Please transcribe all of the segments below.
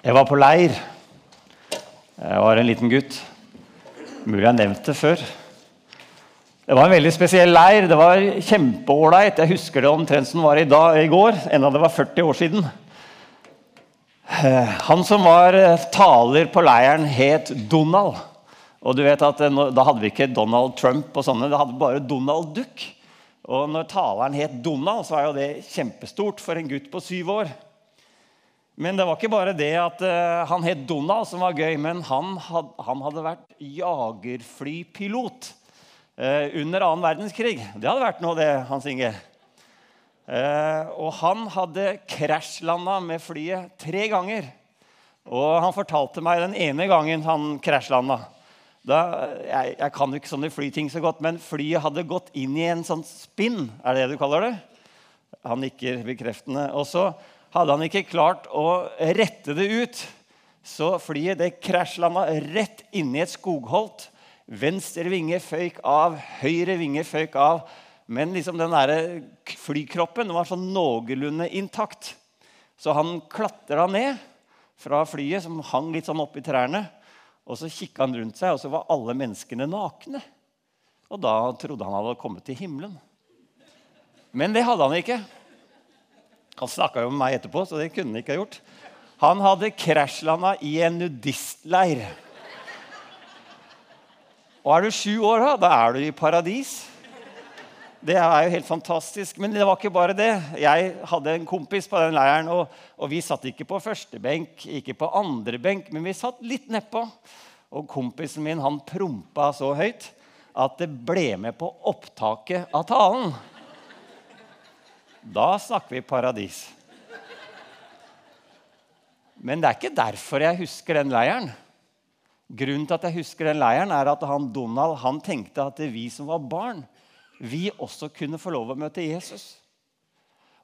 Jeg var på leir. Jeg var en liten gutt. Mulig jeg har nevnt det før. Det var en veldig spesiell leir. Det var kjempeålreit. Jeg husker det omtrent som var i, dag, i går, enda det var 40 år siden. Eh, Han som var eh, taler på leiren, het Donald. Og du vet at eh, Da hadde vi ikke Donald Trump, og sånne, det hadde bare Donald Duck. Og når taleren het Donald, så var jo det kjempestort for en gutt på syv år. Men det var ikke bare det at eh, han het Donald som var gøy, men han, had, han hadde vært jagerflypilot eh, under annen verdenskrig. Det hadde vært noe, det, Hans Inge. Eh, og han hadde krasjlanda med flyet tre ganger. Og han fortalte meg den ene gangen han krasjlanda. Da, jeg, jeg kan jo ikke sånne flyting så godt, men flyet hadde gått inn i en sånn spinn. Er det det du kaller det? Han nikker bekreftende. Og så hadde han ikke klart å rette det ut. Så flyet det krasjlanda rett inni et skogholt. Venstre vinge føyk av, høyre vinge føyk av. Men liksom den der flykroppen var sånn noenlunde intakt. Så han klatra ned fra flyet, som hang litt sånn oppi trærne. Og så kikka han rundt seg, og så var alle menneskene nakne. Og da trodde han hadde kommet til himmelen. Men det hadde han ikke. Han snakka jo med meg etterpå, så det kunne han ikke ha gjort. Han hadde krasjlanda i en nudistleir. Og er du sju år, da, da er du i paradis. Det er jo helt fantastisk. Men det var ikke bare det. Jeg hadde en kompis på den leiren, og, og vi satt ikke på første benk, ikke på andre benk, men vi satt litt nedpå. Og kompisen min han prompa så høyt at det ble med på opptaket av talen. Da snakker vi paradis. Men det er ikke derfor jeg husker den leiren. Grunnen til at jeg husker den leiren, er at han Donald han tenkte at vi som var barn, vi også kunne få lov å møte Jesus.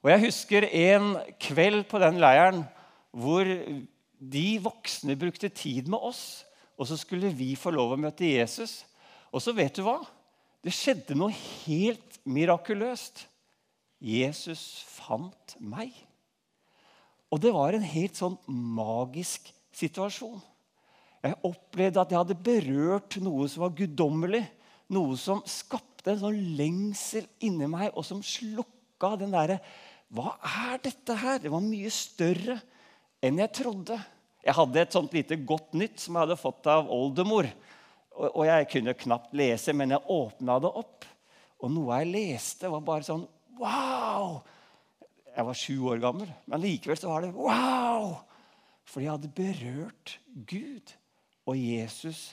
Og Jeg husker en kveld på den leiren hvor de voksne brukte tid med oss. Og så skulle vi få lov å møte Jesus. Og så vet du hva? Det skjedde noe helt mirakuløst. Jesus fant meg. Og det var en helt sånn magisk situasjon. Jeg opplevde at jeg hadde berørt noe som var guddommelig. Noe som skapte en sånn lengsel inni meg, og som slukka den derre Hva er dette her? Det var mye større enn jeg trodde. Jeg hadde et sånt lite godt nytt som jeg hadde fått av oldemor. Og, jeg kunne knapt lese, men jeg åpna det opp. Og noe jeg leste, var bare sånn Wow! Jeg var sju år gammel, men likevel så var det wow! For jeg hadde berørt Gud, og Jesus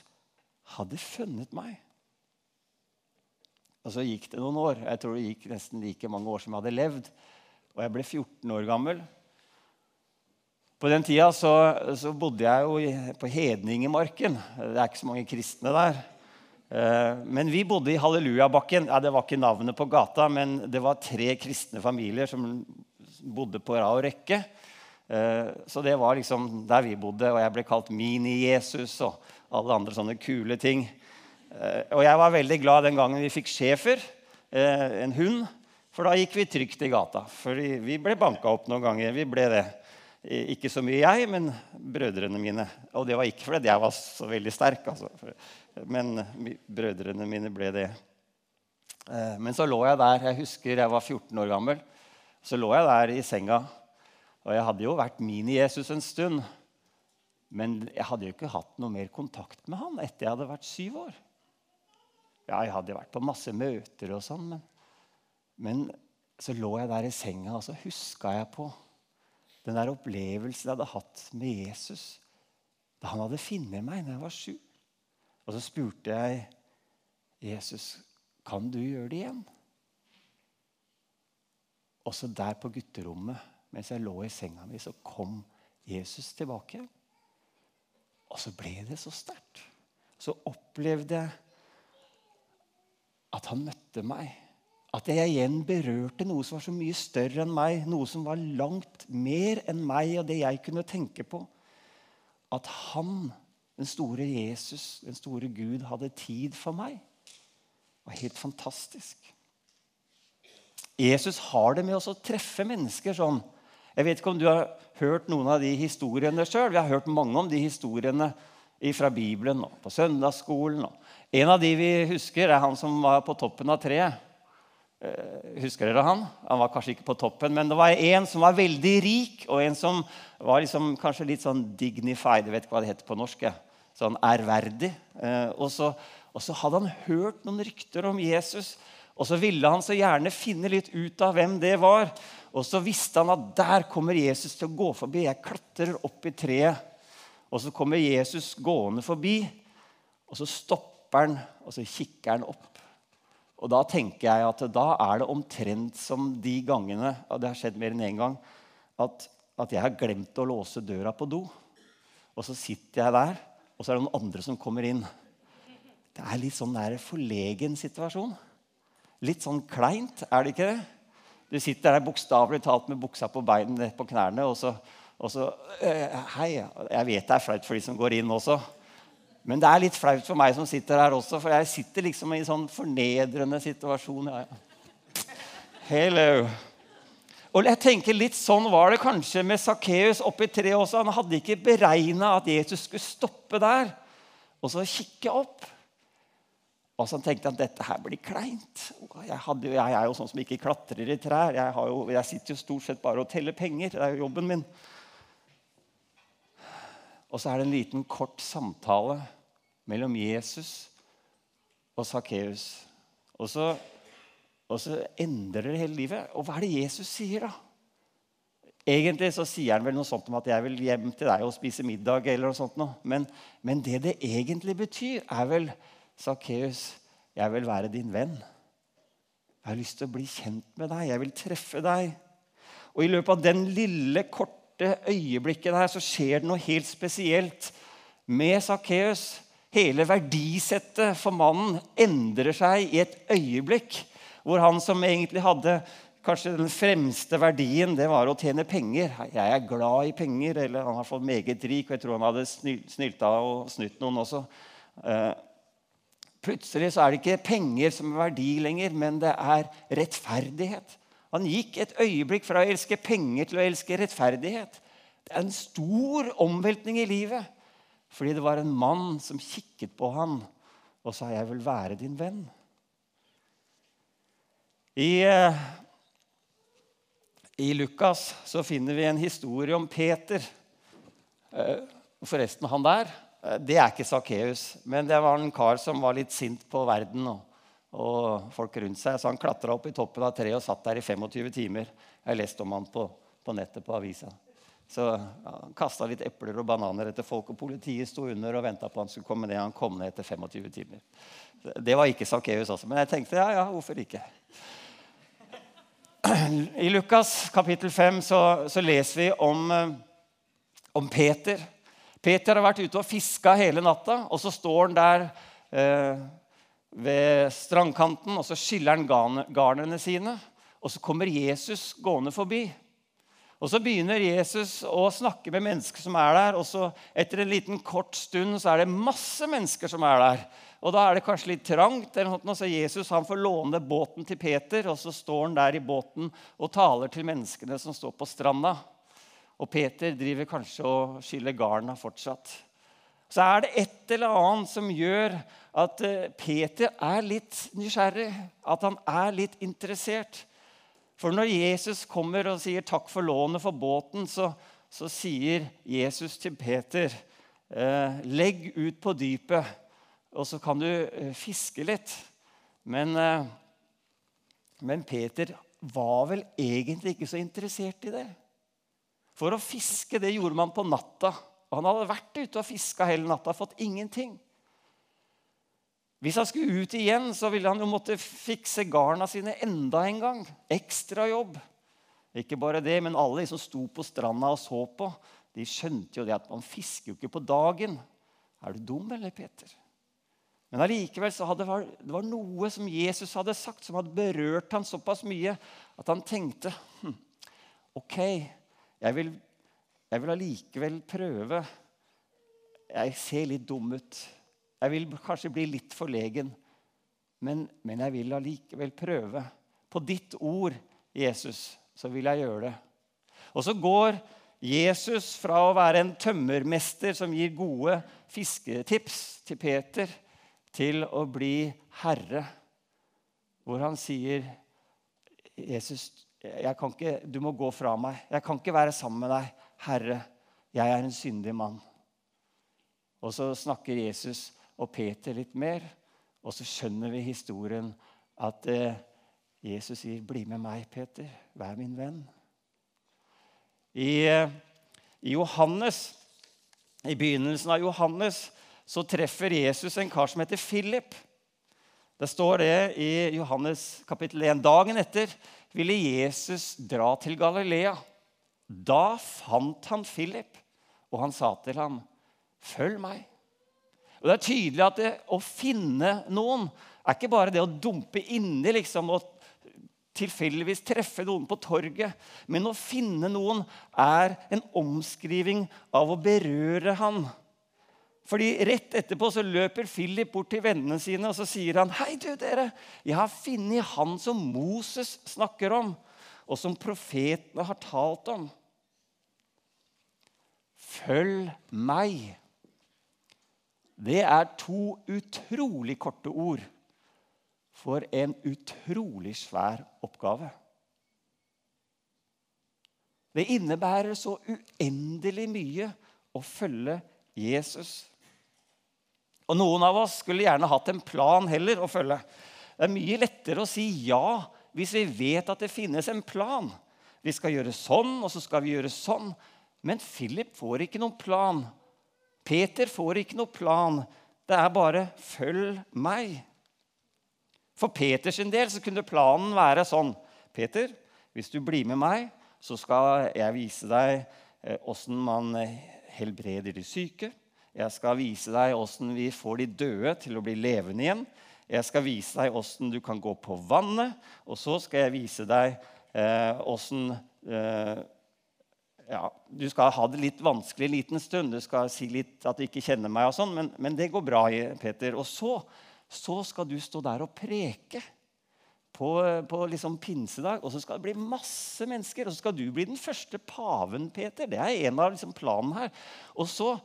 hadde funnet meg. Og så gikk det noen år. Jeg tror det gikk nesten like mange år som jeg hadde levd. Og jeg ble 14 år gammel. På den tida så, så bodde jeg jo på Hedningemarken. Det er ikke så mange kristne der. Eh, Men vi bodde i Hallelujabakken. Ja, det var ikke navnet på gata, men det var tre kristne familier som bodde på rad og rekke. Eh, Så det var liksom der vi bodde, og jeg ble kalt Mini-Jesus og alle andre sånne kule ting. Eh, Og jeg var veldig glad den gangen vi fikk schæfer, en hund. For da gikk vi trygt i gata. For vi ble banka opp noen ganger. Vi ble det. Ikke så mye jeg, men brødrene mine. Og det var ikke fordi jeg var så veldig sterk, altså. Men brødrene mine ble det. Eh, Men så lå jeg der. Jeg husker jeg var 14 år gammel. Så lå jeg der i senga. Og jeg hadde jo vært mini-Jesus en stund. Men jeg hadde jo ikke hatt noe mer kontakt med han etter jeg hadde vært syv år. Ja, jeg hadde vært på masse møter og sånn, men, men så lå jeg der i senga, og så huska jeg på den der opplevelsen jeg hadde hatt med Jesus da han hadde funnet meg da jeg var sju. Og så spurte jeg Jesus, kan du gjøre det igjen? Og så der på gutterommet, mens jeg lå i senga mi, så kom Jesus tilbake. Og så ble det så sterkt. Så opplevde jeg at han møtte meg. At jeg igjen berørte noe som var så mye større enn meg. Noe som var langt mer enn meg og det jeg kunne tenke på. At han, den store Jesus, den store Gud, hadde tid for meg. Det var helt fantastisk. Jesus har det med oss å treffe mennesker sånn. Jeg vet ikke om du har hørt noen av de historiene sjøl. Vi har hørt mange om de historiene fra Bibelen og på søndagsskolen. En av de vi husker, er han som var på toppen av treet. Eh, husker dere han? Han var kanskje ikke på toppen, men det var en som var veldig rik, og en som var liksom kanskje litt sånn dignified. Jeg vet ikke hva det heter på norsk. Sånn ærverdig. Eh, og så, og så hadde han hørt noen rykter om Jesus. Og så ville han så gjerne finne litt ut av hvem det var. Og så visste han at der kommer Jesus til å gå forbi. Jeg klatrer opp i treet. Og så kommer Jesus gående forbi, og så stopper han, og så kikker han opp. Og da tenker jeg at da er det omtrent som de gangene og det har skjedd mer enn en gang, at, at, jeg har glemt å låse døra på do. Og så sitter jeg der, og så er det noen andre som kommer inn. Det er litt sånn der forlegen situasjon. Litt sånn kleint, er det ikke det? Du sitter der bokstavelig talt med buksa på beina på knærne, og så, og så øh, Hei, jeg vet det er flaut for de som går inn også. Men det er litt flaut for meg som sitter her også, for jeg sitter liksom i en sånn fornedrende situasjon. Ja. Hello. Og jeg tenker Litt sånn var det kanskje med Sakkeus oppi treet også. Han hadde ikke beregna at Jesus skulle stoppe der og så kikke opp. Og så tenkte han dette her blir kleint. Jeg, hadde, jeg, er jo sånn som ikke klatrer i trær. Jeg, jo, jeg, sitter jo stort sett bare og teller penger. Det er jo jobben min. Og så er det en liten, kort samtale mellom Jesus og Sakkeus. Og, og, så endrer det hele livet. Og hva er det Jesus sier, da? Egentlig så sier han vel noe sånt om at jeg vil hjem til deg og spise middag. eller noe sånt. Men, men det det egentlig betyr, er vel 'Sakkeus, jeg vil være din venn.' 'Jeg har lyst til å bli kjent med deg. Jeg vil treffe deg.' Og I løpet av den lille, korte øyeblikket der så skjer det noe helt spesielt med Sakkeus. Hele verdisettet for mannen endrer seg i et øyeblikk. Hvor han som egentlig hadde kanskje den fremste verdien, det var å tjene penger. Jeg er glad i penger. Eller han har fått meget rik, og jeg tror han hadde snylta og snytt noen også. Eh, Plutselig så er det ikke penger som er verdi lenger, men det er rettferdighet. Han gikk et øyeblikk fra å elske penger til å elske rettferdighet. Det er en stor omveltning i livet. Fordi det var en mann som kikket på han og sa 'Jeg vil være din venn'. I, eh, I Lukas så finner vi en historie om Peter. Eh, forresten, han der Eh, det er ikke Sakkeus, men det var en kar som var litt sint på verden og, og folk rundt seg. Så han klatra opp i toppen av treet og satt der i 25 timer. Jeg har lest om han på, på nettet på avisa. Så ja, Han kasta litt epler og bananer etter folk, og politiet sto under og venta på han skulle komme ned. Han kom ned etter 25 timer. Det var ikke Sakkeus også, men jeg tenkte ja, ja, hvorfor ikke? I Lukas kapittel 5 så, så leser vi om, eh, om Peter Peter har vært ute og fiska hele natta, og så står han der eh, ved strandkanten, og så skiller han garnene sine. Og så kommer Jesus gående forbi. Og Så begynner Jesus å snakke med mennesker som er der. og så Etter en liten kort stund så er det masse mennesker som er der. Og Da er det kanskje litt trangt. eller noe, Så Jesus han får låne båten til Peter, og så står han der i båten og taler til menneskene som står på stranda. Og Peter driver kanskje og skiller garna fortsatt. Så er det et eller annet som gjør at eh, Peter er litt nysgjerrig, at han er litt interessert. For når Jesus kommer og sier 'takk for lånet for båten', så, så sier Jesus til Peter eh, 'legg ut på dypet, og så kan du eh, fiske litt'. Men, men Peter var vel egentlig ikke så interessert i det. For å fiske det gjorde man på natta. Han hadde vært ute og fiska hele natta fått ingenting. Hvis han skulle ut igjen, så ville han jo måtte fikse garna sine enda en gang. Ekstra jobb. Ikke bare det, men alle de som sto på stranda og så på, de skjønte jo det at man fisker jo ikke på dagen. Er du dum, eller, Peter? Men allikevel så hadde det var noe som Jesus hadde sagt, som hadde berørt han såpass mye at han tenkte hm, OK, jeg vil, jeg vil allikevel prøve. Jeg ser litt dum ut. Jeg vil kanskje bli litt forlegen. Men, men jeg vil allikevel prøve. På ditt ord, Jesus, så vil jeg gjøre det. Og så går Jesus fra å være en tømmermester som gir gode fisketips til Peter, til å bli herre, hvor han sier Jesus, ikke, du må gå fra meg. Jeg kan ikke være sammen med deg. Herre, jeg er en syndig mann. Og så snakker Jesus og Peter litt mer, og så skjønner vi historien at eh, Jesus sier, 'Bli med meg, Peter. Vær min venn.' I, eh, I, Johannes, I begynnelsen av Johannes så treffer Jesus en kar som heter Philip. Det står det i Johannes kapittel 1. Dagen etter ville Jesus dra til Galilea. Da fant han Philip, og han sa til ham, 'Følg meg.' Og Det er tydelig at det, å finne noen er ikke bare det å dumpe inni liksom, og tilfeldigvis treffe noen på torget. Men å finne noen er en omskriving av å berøre han. Fordi Rett etterpå så løper Philip bort til vennene sine og så sier han, 'Hei, du dere, jeg har funnet han som Moses snakker om, og som profetene har talt om.' Følg meg. Det er to utrolig korte ord for en utrolig svær oppgave. Det innebærer så uendelig mye å følge Jesus. Og Noen av oss skulle gjerne hatt en plan heller å følge. Det er mye lettere å si ja hvis vi vet at det finnes en plan. Vi skal gjøre sånn, og så skal vi gjøre sånn. Men Philip får ikke noen plan. Peter får ikke noe plan. Det er bare 'følg meg'. For Peters del så kunne planen være sånn. Peter, hvis du blir med meg, så skal jeg vise deg åssen eh, man eh, helbreder de syke. Jeg skal vise deg åssen vi får de døde til å bli levende igjen. Jeg skal vise deg åssen du kan gå på vannet. Og så skal jeg vise deg åssen eh, ja, Du skal ha det litt vanskelig en liten stund. Du skal si litt at du ikke kjenner meg, og sånn, men, men det går bra, Peter. Og så så skal du stå der og preke på, på liksom pinsedag. Og så skal det bli masse mennesker. Og så skal du bli den første paven, Peter. Det er en av liksom planen her. Og så,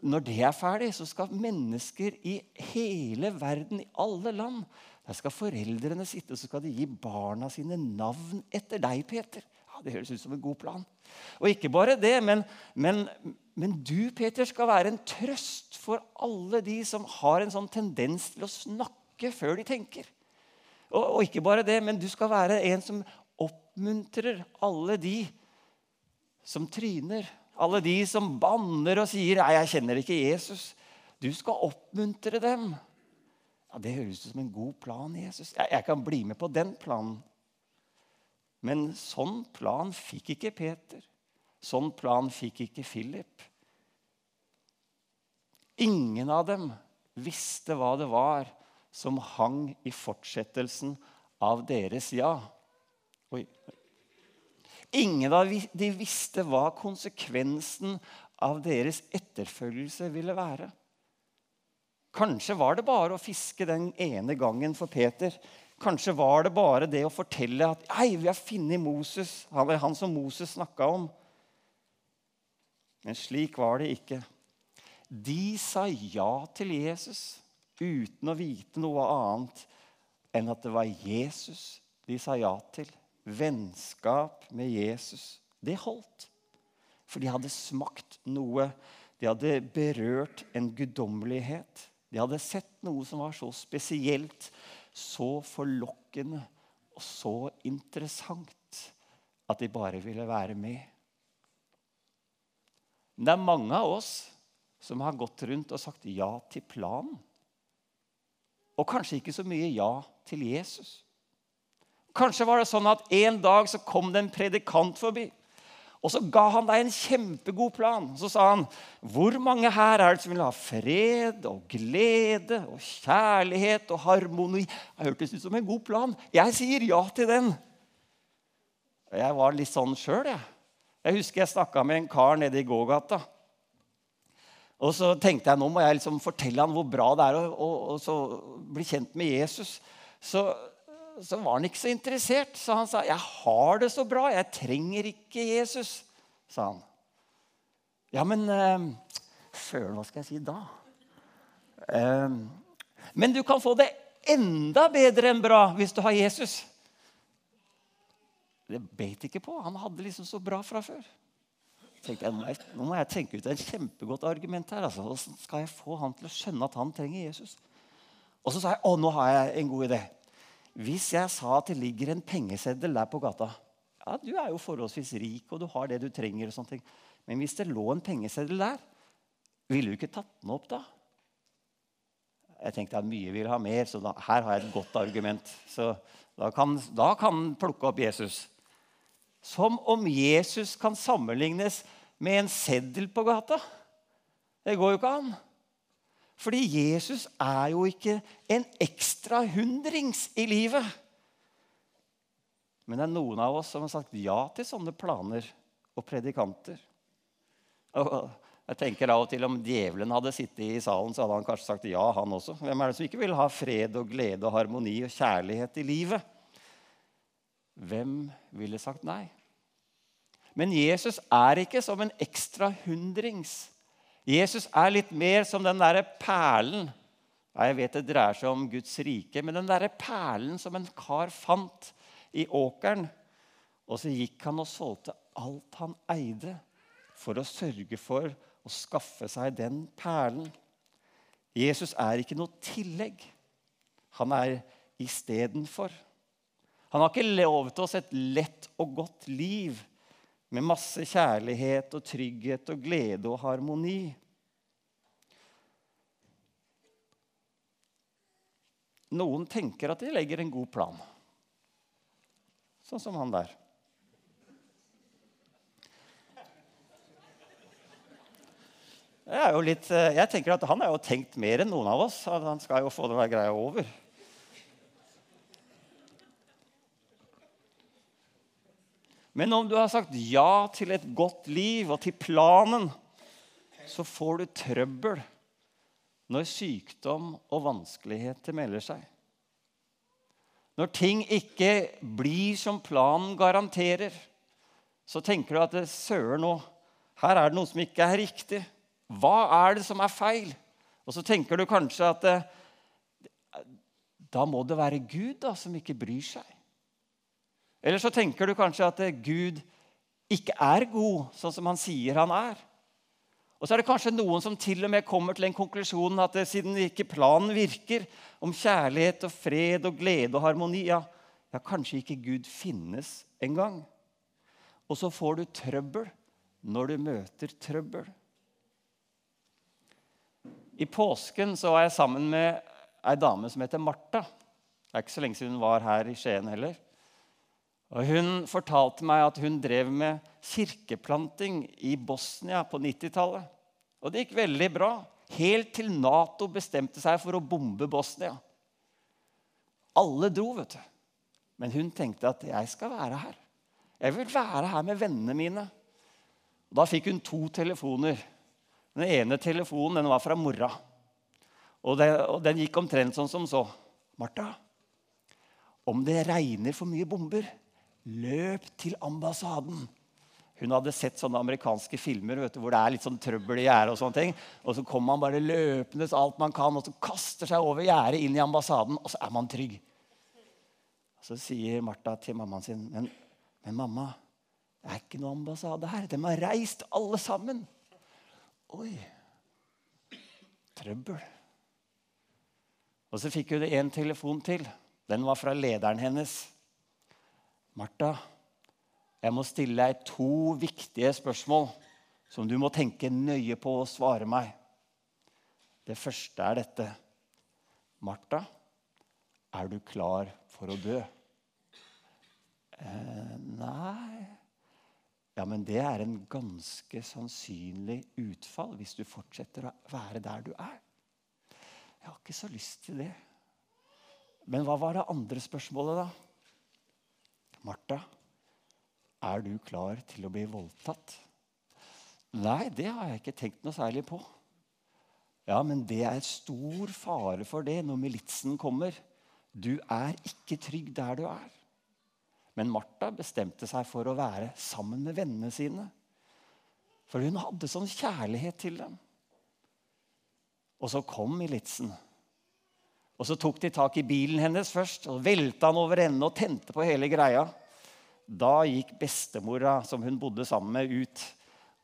når det er ferdig, så skal mennesker i hele verden, i alle land Der skal foreldrene sitte og så skal de gi barna sine navn etter deg, Peter. Det høres ut som en god plan. Og ikke bare det, men, men men du, Peter, skal være en trøst for alle de som har en sånn tendens til å snakke før de tenker. Og, og, ikke bare det, men du skal være en som oppmuntrer alle de som tryner. Alle de som banner og sier 'Nei, jeg kjenner ikke Jesus'. Du skal oppmuntre dem. Ja, Det høres ut som en god plan, Jesus. Jeg, jeg kan bli med på den planen. Men sånn plan fikk ikke Peter. Sånn plan fikk ikke Philip. Ingen av dem visste hva det var som hang i fortsettelsen av deres ja. Oi. Ingen av de visste hva konsekvensen av deres etterfølgelse ville være. Kanskje var det bare å fiske den ene gangen for Peter. Kanskje var det bare det å fortelle at vi har funnet Moses, han, han som Moses snakka om. Men slik var det ikke. De sa ja til Jesus uten å vite noe annet enn at det var Jesus de sa ja til. Vennskap med Jesus. Det holdt. For de hadde smakt noe. De hadde berørt en guddommelighet. De hadde sett noe som var så spesielt, så forlokkende og så interessant at de bare ville være med. Men det er mange av oss som har gått rundt og sagt ja til planen. Og kanskje ikke så mye ja til Jesus. Kanskje var det sånn at en dag så kom det en predikant forbi. Og så ga han deg en kjempegod plan. Så sa han, 'Hvor mange her er det som vil ha fred og glede og kjærlighet og harmoni?' Det hørtes ut som en god plan. Jeg sier ja til den. Jeg var litt sånn sjøl, jeg. Jeg husker jeg snakka med en kar nede i gågata. Og så tenkte jeg nå må jeg liksom fortelle han hvor bra det er å, bli kjent med Jesus. Så, så var han ikke så interessert. Så han sa, 'Jeg har det så bra. Jeg trenger ikke Jesus', sa han. Ja, men eh, Søren, hva skal jeg si da? Eh, men du kan få det enda bedre enn bra hvis du har Jesus. Det beit ikke på. Han hadde liksom så bra fra før. Tenkte jeg, nå, må jeg, tenke ut et kjempegodt argument her. Altså. Skal jeg få han til å skjønne at han trenger Jesus? Og så sa jeg å, nå har jeg en god idé. Hvis jeg sa at det ligger en pengeseddel der på gata ja, Du er jo forholdsvis rik, og du har det du trenger. og sånne ting. Men hvis det lå en pengeseddel der, ville du ikke tatt den opp da? Jeg tenkte at mye vil ha mer, så da, her har jeg et godt argument. Så da kan, da kan plukke opp Jesus. Som om Jesus kan sammenlignes med en seddel på gata. Det går jo ikke an. Fordi Jesus er jo ikke en ekstra hundrings i livet. Men det er noen av oss som har sagt ja til sånne planer og predikanter. Og jeg tenker av og til Om djevelen hadde sittet i salen, så hadde han kanskje sagt ja, han også. Hvem er det som ikke vil ha fred og glede og harmoni og kjærlighet i livet? Hvem ville sagt nei? Men Jesus er ikke som en ekstra hundrings Jesus er litt mer som den derre perlen. Ja, jeg vet det dreier seg om Guds rike, men den derre perlen som en kar fant i åkeren. Og så gikk han og solgte alt han eide, for å sørge for å skaffe seg den perlen. Jesus er ikke noe tillegg. Han er istedenfor. Han har ikke lovet oss et lett og godt liv med masse kjærlighet og trygghet og glede og harmoni. Noen tenker at de legger en god plan, sånn som han der. Jeg, litt, eh, jeg tenker at Han har jo tenkt mer enn noen av oss. Han skal jo få den greia over. Men om du har sagt ja til et godt liv og til planen, så får du trøbbel når sykdom og vanskeligheter melder seg. Når ting ikke blir som planen garanterer, så tenker du at søren nå, her er det noe som ikke er riktig. Hva er det som er feil? Og så tenker du kanskje at da må det være Gud da, som ikke bryr seg. Eller så tenker du kanskje at Gud ikke er god sånn som han sier han er. Og så er det kanskje noen som til og med kommer til en konklusjon at siden ikke planen virker om kjærlighet og fred og glede og harmoni, ja, ja kanskje ikke Gud finnes engang. Og så får du trøbbel når du møter trøbbel. I påsken så var jeg sammen med ei dame som heter Martha. Det er ikke så lenge siden hun var her i Skien heller. Og Hun fortalte meg at hun drev med kirkeplanting i Bosnia på 90-tallet. Og det gikk veldig bra, helt til Nato bestemte seg for å bombe Bosnia. Alle dro, vet du. Men hun tenkte at 'jeg skal være her'. Jeg vil være her med vennene mine. Og da fikk hun to telefoner. Den ene telefonen den var fra mora. Og, det, og den gikk omtrent sånn som så. 'Martha, om det regner for mye bomber' løp til ambassaden. Hun hadde sett sånne amerikanske filmer du, hvor det er litt sånn trøbbel i gjerdet. Og sånne ting. Og så kommer man bare løpende alt man kan, og så kaster seg over gjerdet inn i ambassaden, og så er man trygg. Og så sier Martha til mammaen sin, men, men mamma, det er ikke noe ambassade her. De har reist, alle sammen. Oi. Trøbbel. Og så fikk hun en telefon til. Den var fra lederen hennes. Martha, jeg må stille deg to viktige spørsmål som du må tenke nøye på å svare meg. Det første er dette. Martha, er du klar for å dø? Eh, nei Ja, men det er en ganske sannsynlig utfall hvis du fortsetter å være der du er. Jeg har ikke så lyst til det. Men hva var det andre spørsmålet, da? Martha, er du klar til å bli voldtatt? Nei, det har jeg ikke tenkt noe særlig på. Ja, men det er stor fare for det når militsen kommer. Du er ikke trygg der du er. Men Martha bestemte seg for å være sammen med vennene sine. For hun hadde sånn kjærlighet til dem. Og så kom militsen. Og så tok de tak i bilen hennes først og velta han over ende og tente på hele greia. Da gikk bestemora, som hun bodde sammen med, ut.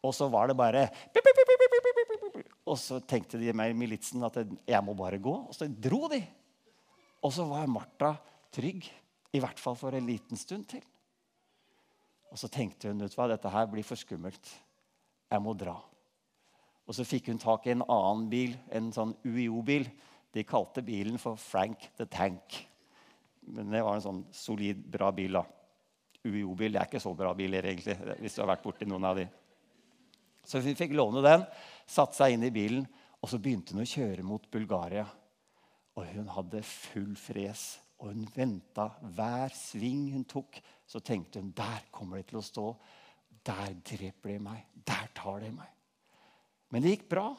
Og så var det bare Og så tenkte de med militsen at jeg må bare gå. Og så dro de. Og så var Martha trygg. I hvert fall for en liten stund til. Og så tenkte hun ut hva, dette her blir for skummelt. Jeg må dra. Og så fikk hun tak i en annen bil, en sånn UiO-bil. De kalte bilen for Frank the Tank. Men det var en sånn solid, bra bil. da. UiO-bil er ikke så bra biler, egentlig, hvis du har vært borti noen av de. Så hun fikk låne den, satte seg inn i bilen, og så begynte hun å kjøre mot Bulgaria. Og hun hadde full fres. Og hun venta hver sving hun tok. Så tenkte hun der kommer de til å stå. Der dreper de meg. Der tar de meg. Men det gikk bra.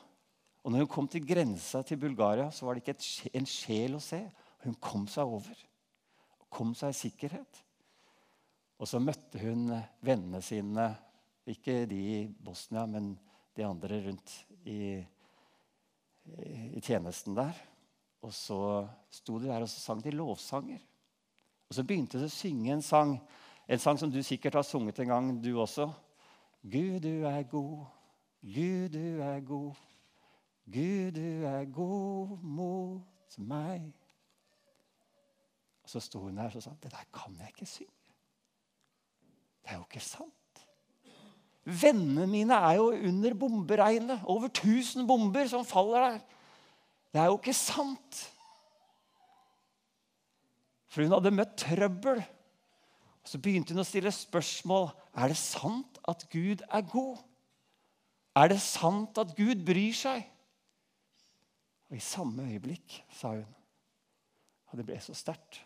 Og når hun kom til grensa til Bulgaria, så var det ikke en sjel å se. Hun kom seg over. Kom seg i sikkerhet. Og så møtte hun vennene sine, ikke de i Bosnia, men de andre rundt i, i tjenesten der. Og så sto de der og så sang de lovsanger. Og så begynte de å synge en sang, en sang som du sikkert har sunget en gang, du også. Gud, du er god, Gud, du er god. Gud, du er god mot meg. Og Så sto hun der og sa det der kan jeg ikke synge. Det er jo ikke sant. Vennene mine er jo under bomberegnet. Over 1000 bomber som faller der. Det er jo ikke sant. For hun hadde møtt trøbbel. Og Så begynte hun å stille spørsmål. Er det sant at Gud er god? Er det sant at Gud bryr seg? Og i samme øyeblikk, sa hun, og det ble så sterkt,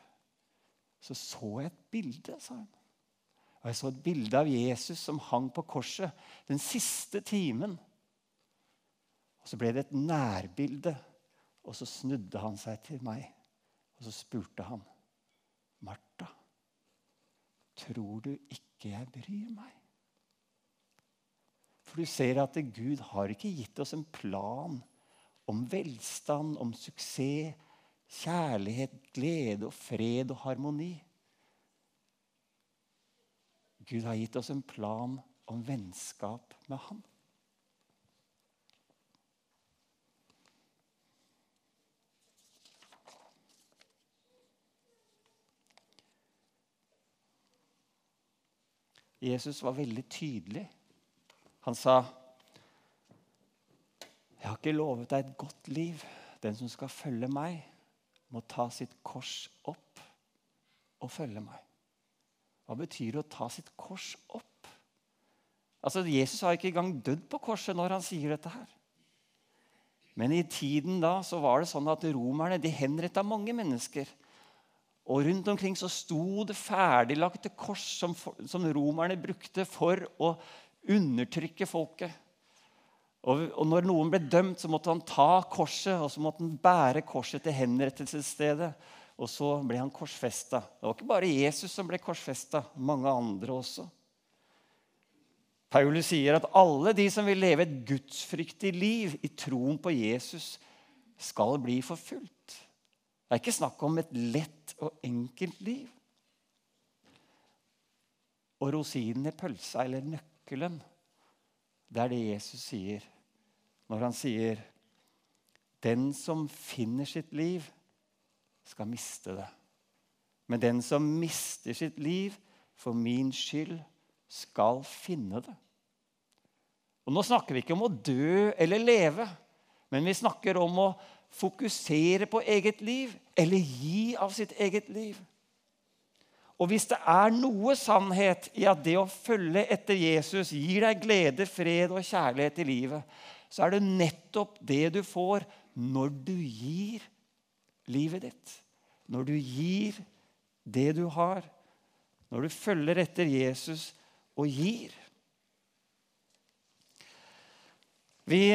så så jeg et bilde, sa hun. Og jeg så et bilde av Jesus som hang på korset den siste timen. Og Så ble det et nærbilde, og så snudde han seg til meg. Og så spurte han, 'Martha, tror du ikke jeg bryr meg?' For du ser at Gud har ikke gitt oss en plan om velstand, om suksess, kjærlighet, glede og fred og harmoni. Gud har gitt oss en plan om vennskap med Han. Jesus var veldig tydelig han sa, 'Jeg har ikke lovet deg et godt liv. Den som skal følge meg, må ta sitt kors opp og følge meg.' Hva betyr det å ta sitt kors opp? Altså, Jesus har ikke engang dødd på korset når han sier dette her. Men i tiden da så var det sånn at romerne de henretta mange mennesker. Og rundt omkring så sto det ferdiglagte kors som, som romerne brukte for å undertrykke folket. Og, når noen ble dømt, så måtte han ta korset og så måtte han bære korset til henrettelsesstedet. Og så ble han korsfesta. Det var ikke bare Jesus som ble korsfesta, mange andre også. Paulus sier at alle de som vil leve et gudsfryktig liv i troen på Jesus, skal bli forfulgt. Det er ikke snakk om et lett og enkelt liv. Og rosinen i pølsa, eller nøkkelen. Det er det Jesus sier når han sier Den som finner sitt liv, skal miste det. Men den som mister sitt liv for min skyld, skal finne det. Og Nå snakker vi ikke om å dø eller leve, men vi snakker om å fokusere på eget liv eller gi av sitt eget liv. Og hvis det er noe sannhet i at det å følge etter Jesus gir deg glede, fred og kjærlighet i livet, så er det nettopp det du får når du gir livet ditt. Når du gir det du har. Når du følger etter Jesus og gir. Vi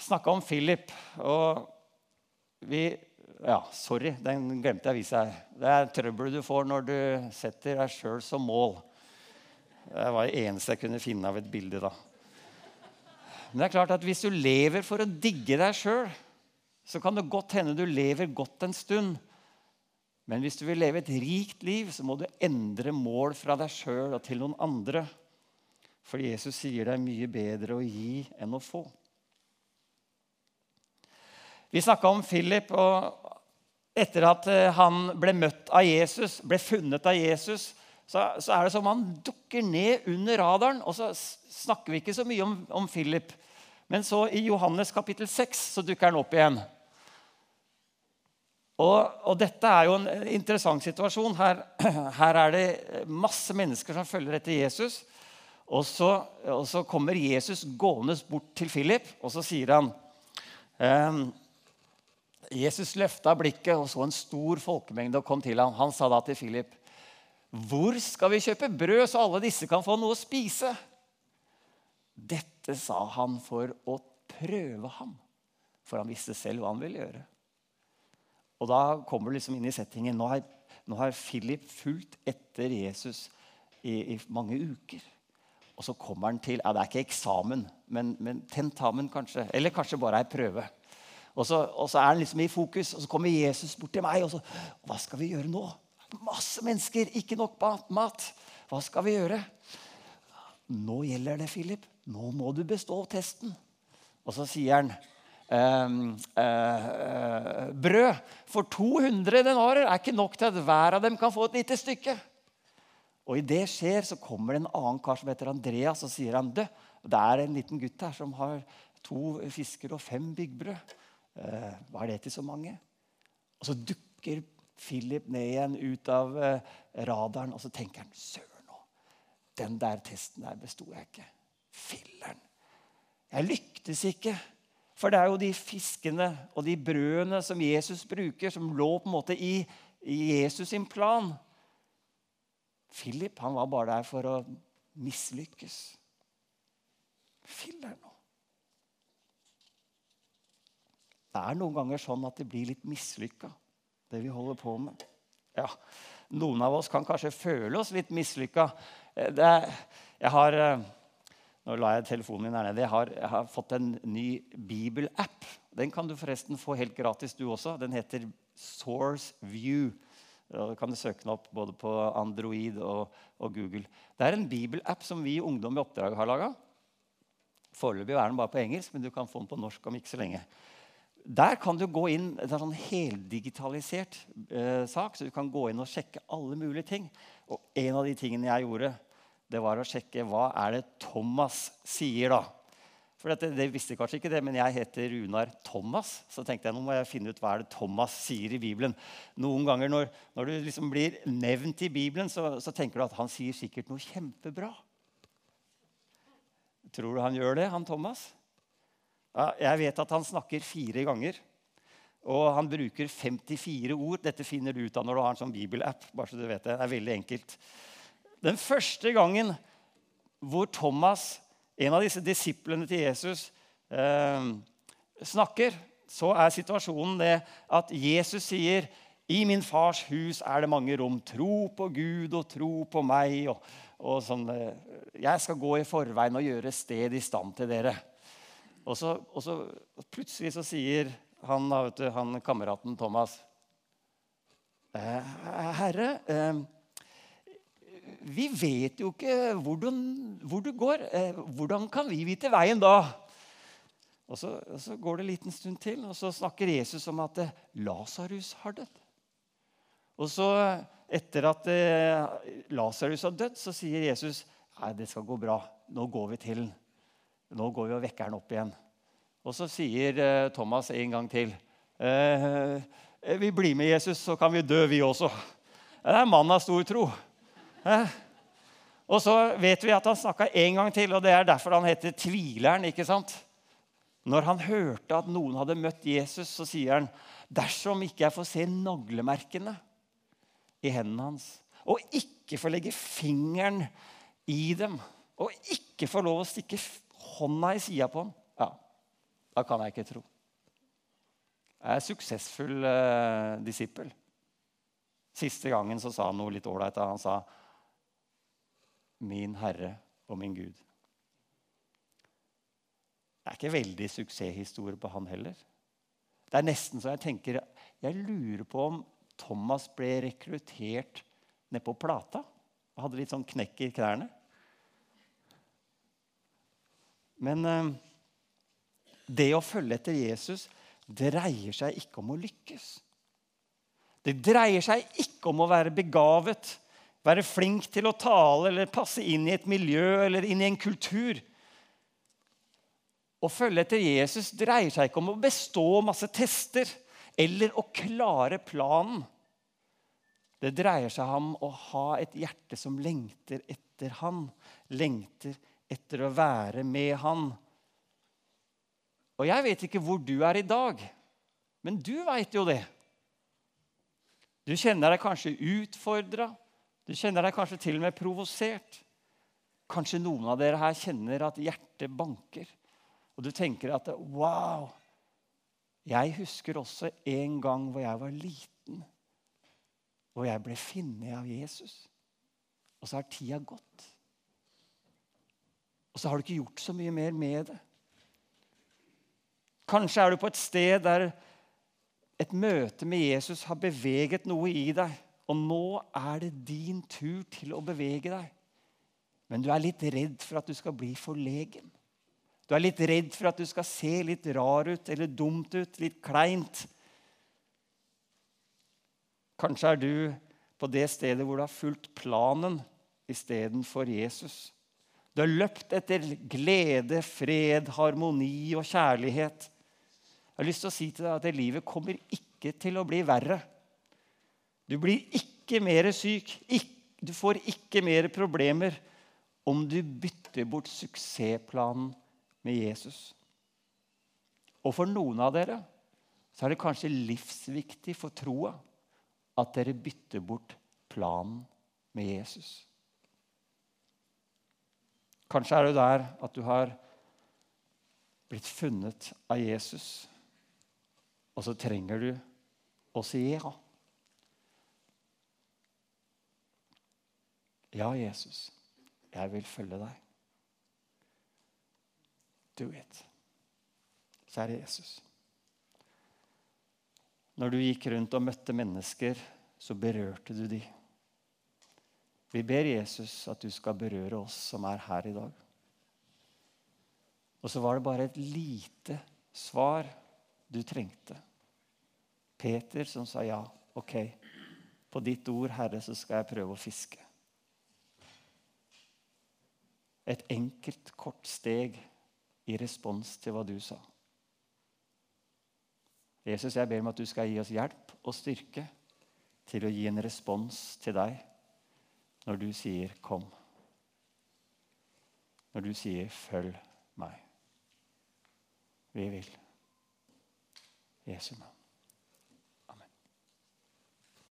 snakka om Philip, og vi Ja, sorry, den glemte jeg å vise her. Det er trøbbelet du får når du setter deg sjøl som mål. Det var det eneste jeg kunne finne av et bilde da. Men det er klart at hvis du lever for å digge deg sjøl, så kan det godt hende du lever godt en stund. Men hvis du vil leve et rikt liv, så må du endre mål fra deg sjøl og til noen andre. For Jesus sier det er mye bedre å gi enn å få. Vi snakka om Philip, og etter at eh, han ble møtt av Jesus, ble funnet av Jesus, så, så er det som han dukker ned under radaren. Og så snakker vi ikke så mye om, om Philip. Men så i Johannes kapittel 6 så dukker han opp igjen. Og, og, dette er jo en interessant situasjon. Her, her, er det masse mennesker som følger etter Jesus. Og så, og så kommer Jesus gående bort til Philip, og så sier han ehm, Jesus løfta blikket og så en stor folkemengde og kom til ham. Han sa da til Philip, 'Hvor skal vi kjøpe brød, så alle disse kan få noe å spise?' Dette sa han for å prøve ham, for han visste selv hva han ville gjøre. Og da kommer du liksom inn i settingen. Nå har, nå har Philip fulgt etter Jesus i, i, mange uker. Og så kommer han til ja, Det er ikke eksamen, men, men tentamen kanskje. Eller kanskje bare ei prøve. Og så, og så, er han liksom i fokus, og så kommer Jesus bort til meg. og så, Hva skal vi gjøre nå? Masse mennesker, ikke nok mat. Hva skal vi gjøre? Nå gjelder det, Philip. Nå må du bestå testen. Og så sier han ehm, eh, eh, Brød for 200 denarer er ikke nok til at hver av dem kan få et lite stykke. Og i det skjer, så kommer det en annen kar som heter Andreas, og sier han, det er en liten gutt her som har to fisker og fem byggbrød. Eh, hva er det til så mange? Og så dukker Philip ned igjen ut av eh, radaren, og så tenker han søren nå, den der testen der besto jeg ikke. Filleren. Jeg lyktes ikke. For det er jo de fiskene og de brødene som Jesus bruker, som lå på en måte i, Jesus sin plan. Philip han var bare der for å mislykkes. Filleren nå. Det er noen ganger sånn at det blir litt mislykka, det vi holder på med. Ja, Noen av oss kan kanskje føle oss litt mislykka. Eh, jeg har eh, Nå la jeg telefonen min her nede. Jeg har, jeg har fått en ny bibelapp. Den kan du forresten få helt gratis, du også. Den heter Source View. Da kan du søke den opp både på Android og, og Google. Det er en bibelapp som vi Ungdom i oppdrag har laga. Foreløpig er den bare på engelsk, men du kan få den på norsk om ikke så lenge. Der kan du gå inn, Det er en sånn heldigitalisert eh, sak, så du kan gå inn og sjekke alle mulige ting. Og en av de tingene jeg gjorde, det var å sjekke hva er det Thomas sier. da. For dette, det visste kanskje ikke det, men jeg heter Runar Thomas. Så tenkte jeg nå må jeg finne ut hva er det Thomas sier i Bibelen. Noen ganger når, når du liksom blir nevnt i Bibelen, så, så tenker du at han sier sikkert noe kjempebra. Tror du han gjør det, han Thomas? Jeg vet at han snakker fire ganger. Og han bruker 54 ord. Dette finner du ut av når du har en sånn bibelapp. bare så du vet Det Det er veldig enkelt. Den første gangen hvor Thomas, en av disse disiplene til Jesus, eh, snakker, så er situasjonen det at Jesus sier i min fars hus er det mange rom. Tro på Gud og tro på meg. Og, og sånn, eh, jeg skal gå i forveien og gjøre sted i stand til dere. Og så, og så plutselig så sier han, du, han kameraten Thomas «Eh, Herre, eh, vi vet jo ikke hvor du, hvor du går. Eh, hvordan kan vi vite veien da? Og så, og så, går det en liten stund til, og så snakker Jesus om at Lasarus har dødd. Og så, etter at Lasarus har dødd, så sier Jesus nei, det skal gå bra. Nå går vi til den. Nå går vi og vekker han opp igjen. Og så sier eh, Thomas en gang til. Eh, eh, vi blir med Jesus, så kan vi dø, vi også. Det er en mann av stor tro. Og så vet vi at han snakka en gang til, og det er derfor han heter Tvileren. ikke sant? Når han hørte at noen hadde møtt Jesus, så sier han dersom ikke jeg får se naglemerkene i hendene hans, og ikke får legge fingeren i dem, og ikke får lov å stikke hånda i sida på ham, ja, da kan jeg ikke tro. Jeg er suksessfull eh, disippel. Siste gangen så sa han noe litt ålreit. Han sa 'Min Herre og min Gud'. Det er ikke veldig suksesshistorie på han heller. Det er nesten så jeg tenker Jeg lurer på om Thomas ble rekruttert ned på Plata. Og hadde litt sånn knekk i knærne. Men eh, det å følge etter Jesus dreier seg ikke om å lykkes. Det dreier seg ikke om å være begavet, være flink til å tale eller passe inn i et miljø eller inn i en kultur. Å følge etter Jesus dreier seg ikke om å bestå masse tester eller å klare planen. Det dreier seg om å ha et hjerte som lengter etter Han, lengter etter å være med Han. Og jeg vet ikke hvor du er i dag, men du veit jo det. Du kjenner deg kanskje utfordra. Du kjenner deg kanskje til og med provosert. Kanskje noen av dere her kjenner at hjertet banker. Og du tenker at wow, jeg husker også en gang hvor jeg var liten. Hvor jeg ble funnet av Jesus. Og så har tida gått. Og så har du ikke gjort så mye mer med det. Kanskje er du på et sted der et møte med Jesus har beveget noe i deg. Og nå er det din tur til å bevege deg. Men du er litt redd for at du skal bli forlegen. Du er litt redd for at du skal se litt rar ut eller dumt ut, litt kleint. Kanskje er du på det stedet hvor du har fulgt planen istedenfor Jesus. Du har løpt etter glede, fred, harmoni og kjærlighet. Jeg har lyst til å si til deg at det livet kommer ikke til å bli verre. Du blir ikke mer syk. Du får ikke mer problemer om du bytter bort suksessplanen med Jesus. Og for noen av dere så er det kanskje livsviktig for troa at dere bytter bort planen med Jesus. Kanskje er det der at du har blitt funnet av Jesus og så trenger du å si ja. Ja, Jesus, jeg vil følge deg. Do it. Det Jesus. Når du gikk rundt og møtte mennesker, så berørte du dem. Vi ber Jesus at du skal berøre oss som er her i dag. Og så var det bare et lite svar du trengte. Peter som sa ja. Ok, på ditt ord, Herre, så skal jeg prøve å fiske. Et enkelt, kort steg i respons til hva du sa. Jesus, jeg ber om at du skal gi oss hjelp og styrke til å gi en respons til deg når du sier 'kom'. Når du sier 'følg meg'. Vi vil. Jesu navn.